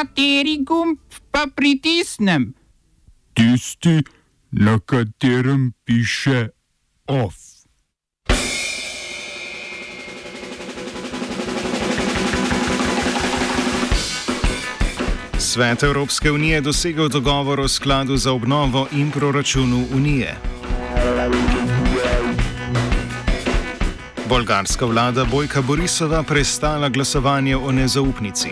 Kateri gumb pa pritisnem? Tisti, na katerem piše OF. Svet Evropske unije je dosegel dogovor o skladu za obnovo in proračunu unije. Bolgarska vlada Bojka Borisova prestala glasovanje o nezaupnici.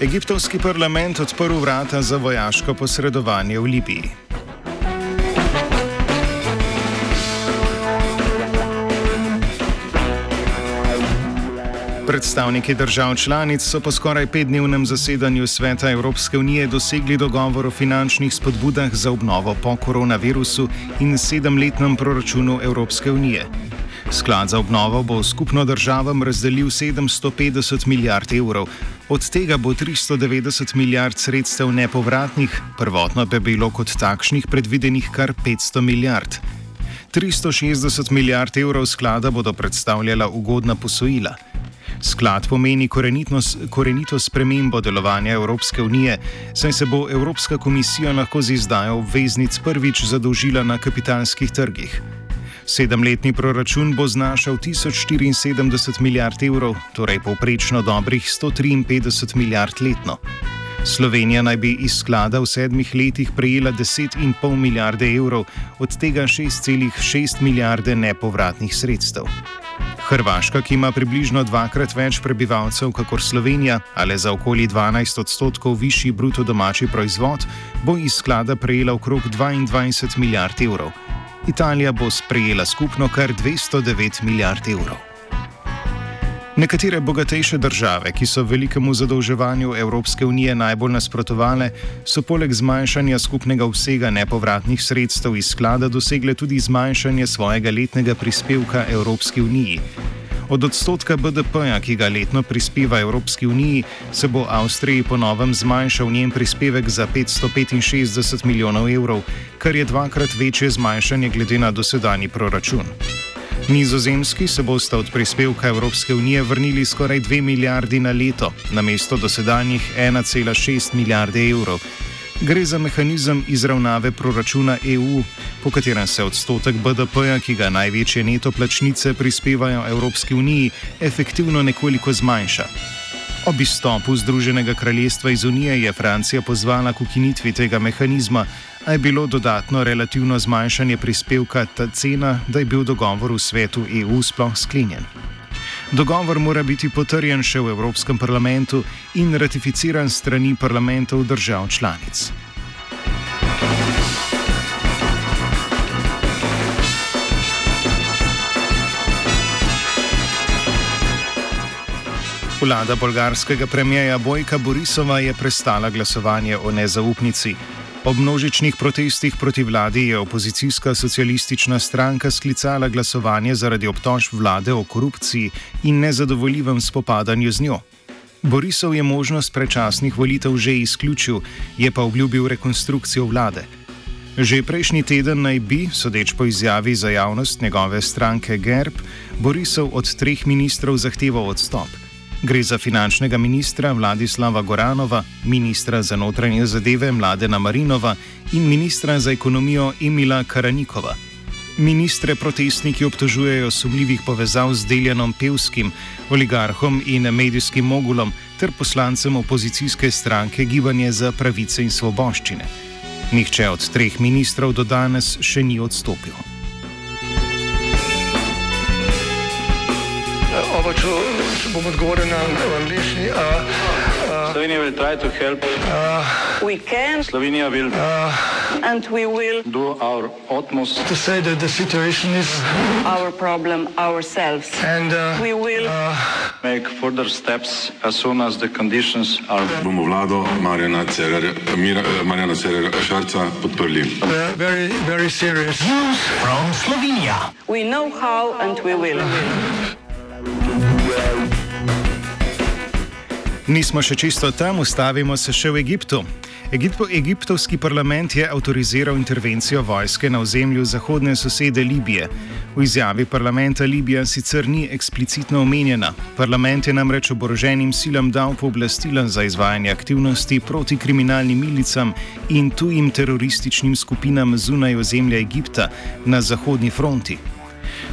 Egiptovski parlament odprl vrata za vojaško posredovanje v Libiji. Predstavniki držav članic so po skoraj petdnevnem zasedanju Sveta Evropske unije dosegli dogovor o finančnih spodbudah za obnovo po koronavirusu in sedemletnem proračunu Evropske unije. Sklad za obnovo bo skupno državam razdelil 750 milijard evrov, od tega bo 390 milijard sredstev nepovratnih, prvotno pa je bilo kot takšnih predvidenih kar 500 milijard. 360 milijard evrov sklada bodo predstavljala ugodna posojila. Sklad pomeni korenito spremembo delovanja Evropske unije, saj se bo Evropska komisija lahko z izdajo obveznic prvič zadolžila na kapitalskih trgih. Sedemletni proračun bo znašal 1074 milijard evrov, torej povprečno dobrih 153 milijard letno. Slovenija naj bi iz sklada v sedmih letih prejela 10,5 milijarde evrov, od tega 6,6 milijarde nepovratnih sredstev. Hrvaška, ki ima približno dvakrat več prebivalcev kot Slovenija, ali za okoli 12 odstotkov višji bruto domači proizvod, bo iz sklada prejela okrog 22 milijard evrov. Italija bo sprejela skupno kar 209 milijard evrov. Nekatere bogatejše države, ki so velikemu zadolževanju Evropske unije najbolj nasprotovale, so poleg zmanjšanja skupnega vsega nepovratnih sredstev iz sklada dosegle tudi zmanjšanje svojega letnega prispevka Evropski uniji. Od odstotka BDP-ja, ki ga letno prispeva Evropski uniji, se bo Avstriji ponovem zmanjšal njen prispevek za 565 milijonov evrov, kar je dvakrat večje zmanjšanje glede na dosedanji proračun. Nizozemski se boste od prispevka Evropske unije vrnili skoraj 2 milijardi na leto, namesto dosedanjih 1,6 milijarde evrov. Gre za mehanizem izravnave proračuna EU, po katerem se odstotek BDP-ja, ki ga največje neto plačnice prispevajo Evropski uniji, efektivno nekoliko zmanjša. Ob izstopu Združenega kraljestva iz Unije je Francija pozvala k ukinitvi tega mehanizma, a je bilo dodatno relativno zmanjšanje prispevka ta cena, da je bil dogovor v svetu EU sploh sklenjen. Dogovor mora biti potrjen še v Evropskem parlamentu in ratificiran strani parlamentov držav članic. Vlada bolgarskega premijeja Bojka Borisova je prestala glasovanje o nezaupnici. Ob množičnih protestih proti vladi je opozicijska socialistična stranka sklicala glasovanje zaradi obtožb vlade o korupciji in nezadovoljivem spopadanju z njo. Borisov je možnost predčasnih volitev že izključil, je pa obljubil rekonstrukcijo vlade. Že prejšnji teden naj bi, sodeč po izjavi za javnost njegove stranke GERB, Borisov od treh ministrov zahteval odstop. Gre za finančnega ministra Vladislava Goranova, ministra za notranje zadeve Mladena Marinova in ministra za ekonomijo Emila Karanikova. Ministre protestniki obtožujejo sumljivih povezav z Deljanom Pevskim, oligarhom in medijskim mogulom ter poslancem opozicijske stranke Gibanje za pravice in svoboščine. Nihče od treh ministrov do danes še ni odstopil. Če bom odgovoril na angliški. Slovenija will try to help. We can Slovenija will and we will do our utmost To say that the situation is our problem ourselves. and uh, We will make further steps as soon as the conditions are bomo vlado Marjana Cererja, Mira, eh, Marjana Cererja Šarca podprli. uh, very, very serious. we know how and we will. Nismo še čisto tam, ustavimo se še v Egiptu. Egipto, egiptovski parlament je avtoriziral intervencijo vojske na ozemlju zahodne sosede Libije. V izjavi parlamenta Libija sicer ni eksplicitno omenjena. Parlament je namreč oboroženim silam dal pooblastila za izvajanje aktivnosti proti kriminalnim milicam in tujim terorističnim skupinam zunaj ozemlja Egipta na zahodni fronti.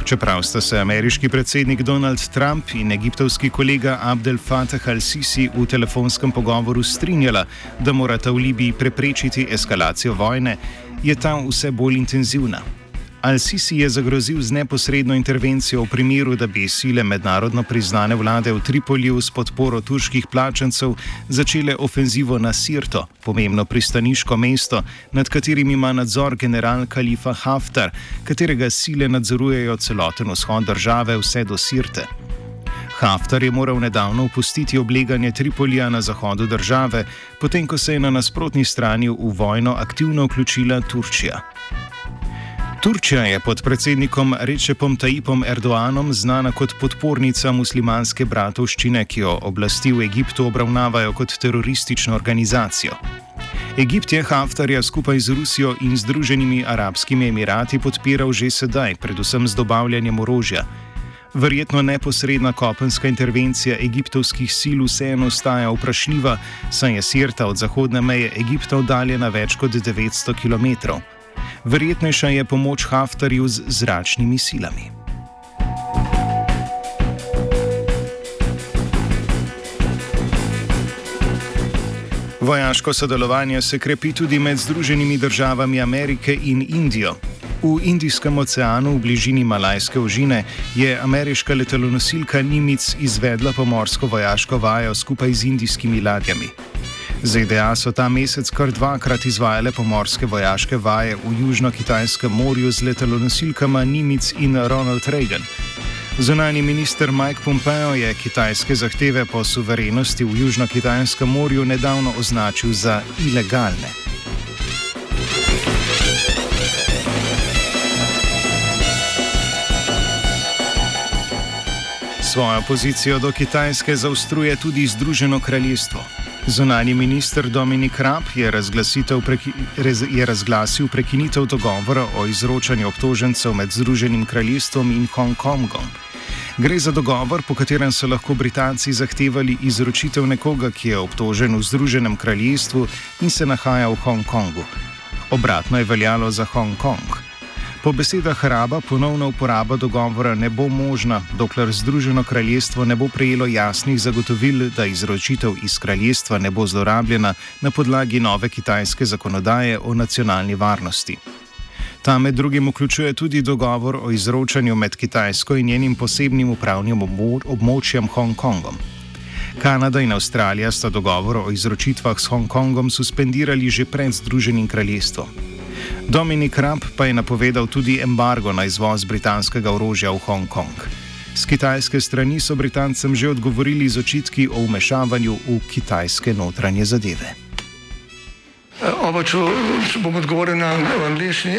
Čeprav sta se ameriški predsednik Donald Trump in egiptovski kolega Abdel Fattah al-Sisi v telefonskem pogovoru strinjala, da morata v Libiji preprečiti eskalacijo vojne, je ta vse bolj intenzivna. Al-Sisi je zagrozil z neposredno intervencijo v primeru, da bi sile mednarodno priznane vlade v Tripolju s podporo turških plačancev začele ofenzivo na Sirto, pomembno pristaniško mesto, nad katerim ima nadzor general Khalifa Haftar, katerega sile nadzorujejo celoten vzhod države vse do Sirte. Haftar je moral nedavno opustiti obleganje Tripolija na zahodu države, potem ko se je na nasprotni strani v vojno aktivno vključila Turčija. Turčija je pod predsednikom Rečepom Tajipom Erdoanom znana kot podpornica muslimanske bratovščine, ki jo oblasti v Egiptu obravnavajo kot teroristično organizacijo. Egipt je Haftarja skupaj z Rusijo in Združenimi arabskimi emirati podpiral že sedaj, predvsem z dobavljanjem orožja. Verjetno neposredna kopenska intervencija egiptovskih sil vseeno ostaja vprašljiva, saj je Sirta od zahodne meje Egipta oddaljena več kot 900 km. Verjetnejša je pomoč Haftarju z zračnimi silami. Vojaško sodelovanje se krepi tudi med Združenimi državami Amerike in Indijo. V Indijskem oceanu v bližini Malajske ožine je ameriška letalonosilka Nimitz izvedla pomorsko vojaško vajo skupaj z indijskimi ladjami. ZDA so ta mesec kar dvakrat izvajale pomorske vojaške vaje v Južno-Kitajskem morju z letalonosilkama Nimitz in Ronald Reagan. Zunani minister Mike Pompeo je kitajske zahteve po suverenosti v Južno-Kitajskem morju nedavno označil za ilegalne. Svojo pozicijo do Kitajske zaostruje tudi Združeno kraljestvo. Zunani minister Dominik Rab je, preki, je razglasil prekinitev dogovora o izročanju obtožencev med Združenim kraljestvom in Hongkongom. Gre za dogovor, po katerem so lahko Britanci zahtevali izročitev nekoga, ki je obtožen v Združenem kraljestvu in se nahaja v Hongkongu. Obratno je veljalo za Hongkong. Po besedah Raba ponovna uporaba dogovora ne bo možna, dokler Združeno kraljestvo ne bo prejelo jasnih zagotovil, da izročitev iz kraljestva ne bo zlorabljena na podlagi nove kitajske zakonodaje o nacionalni varnosti. Ta med drugim vključuje tudi dogovor o izročanju med Kitajsko in njenim posebnim upravnim območjem Hongkongom. Kanada in Avstralija sta dogovor o izročitvah s Hongkongom suspendirali že pred Združenim kraljestvom. Dominik Ramp pa je napovedal tudi embargo na izvoz britanskega orožja v Hongkong. Z kitajske strani so Britancem že odgovorili z očitki o vmešavanju v kitajske notranje zadeve. Oba, če, če bom odgovoril na angliški.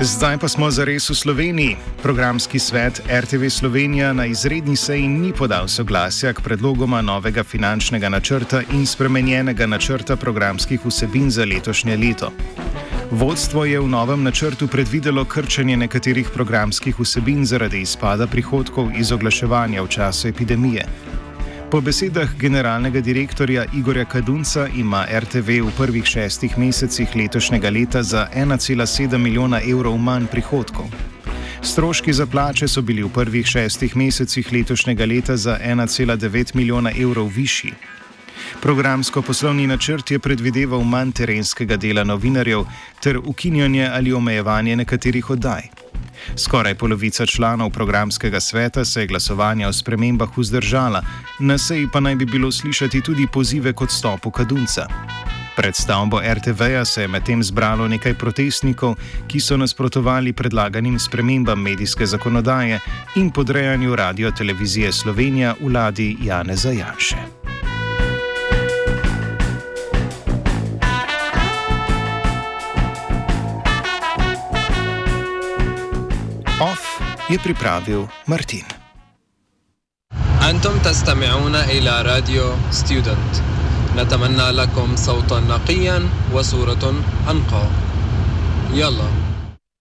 Zdaj pa smo zares v Sloveniji. Programski svet RTV Slovenija na izredni seji ni podal soglasja k predlogoma novega finančnega načrta in spremenjenega načrta programskih vsebin za letošnje leto. Vodstvo je v novem načrtu predvidelo krčenje nekaterih programskih vsebin zaradi izpada prihodkov iz oglaševanja v času epidemije. Po besedah generalnega direktorja Igorja Kadunca ima RTV v prvih šestih mesecih letošnjega leta za 1,7 milijona evrov manj prihodkov. Stroški za plače so bili v prvih šestih mesecih letošnjega leta za 1,9 milijona evrov višji. Programsko-poslovni načrt je predvideval manj terenskega dela novinarjev ter ukinjanje ali omejevanje nekaterih oddaj. Skoraj polovica članov programskega sveta se je glasovanja o spremembah vzdržala, na seji pa naj bi bilo slišati tudi pozive k odstopu Kadunca. Pred stavbo RTV-ja se je medtem zbralo nekaj protestnikov, ki so nasprotovali predlaganim spremembam medijske zakonodaje in podrejanju radio televizije Slovenija vladi Jane Zajanše. Je pripravil Martin. أنتم تستمعون إلى راديو ستودنت نتمنى لكم صوتا نقيا وصورة أنقى يلا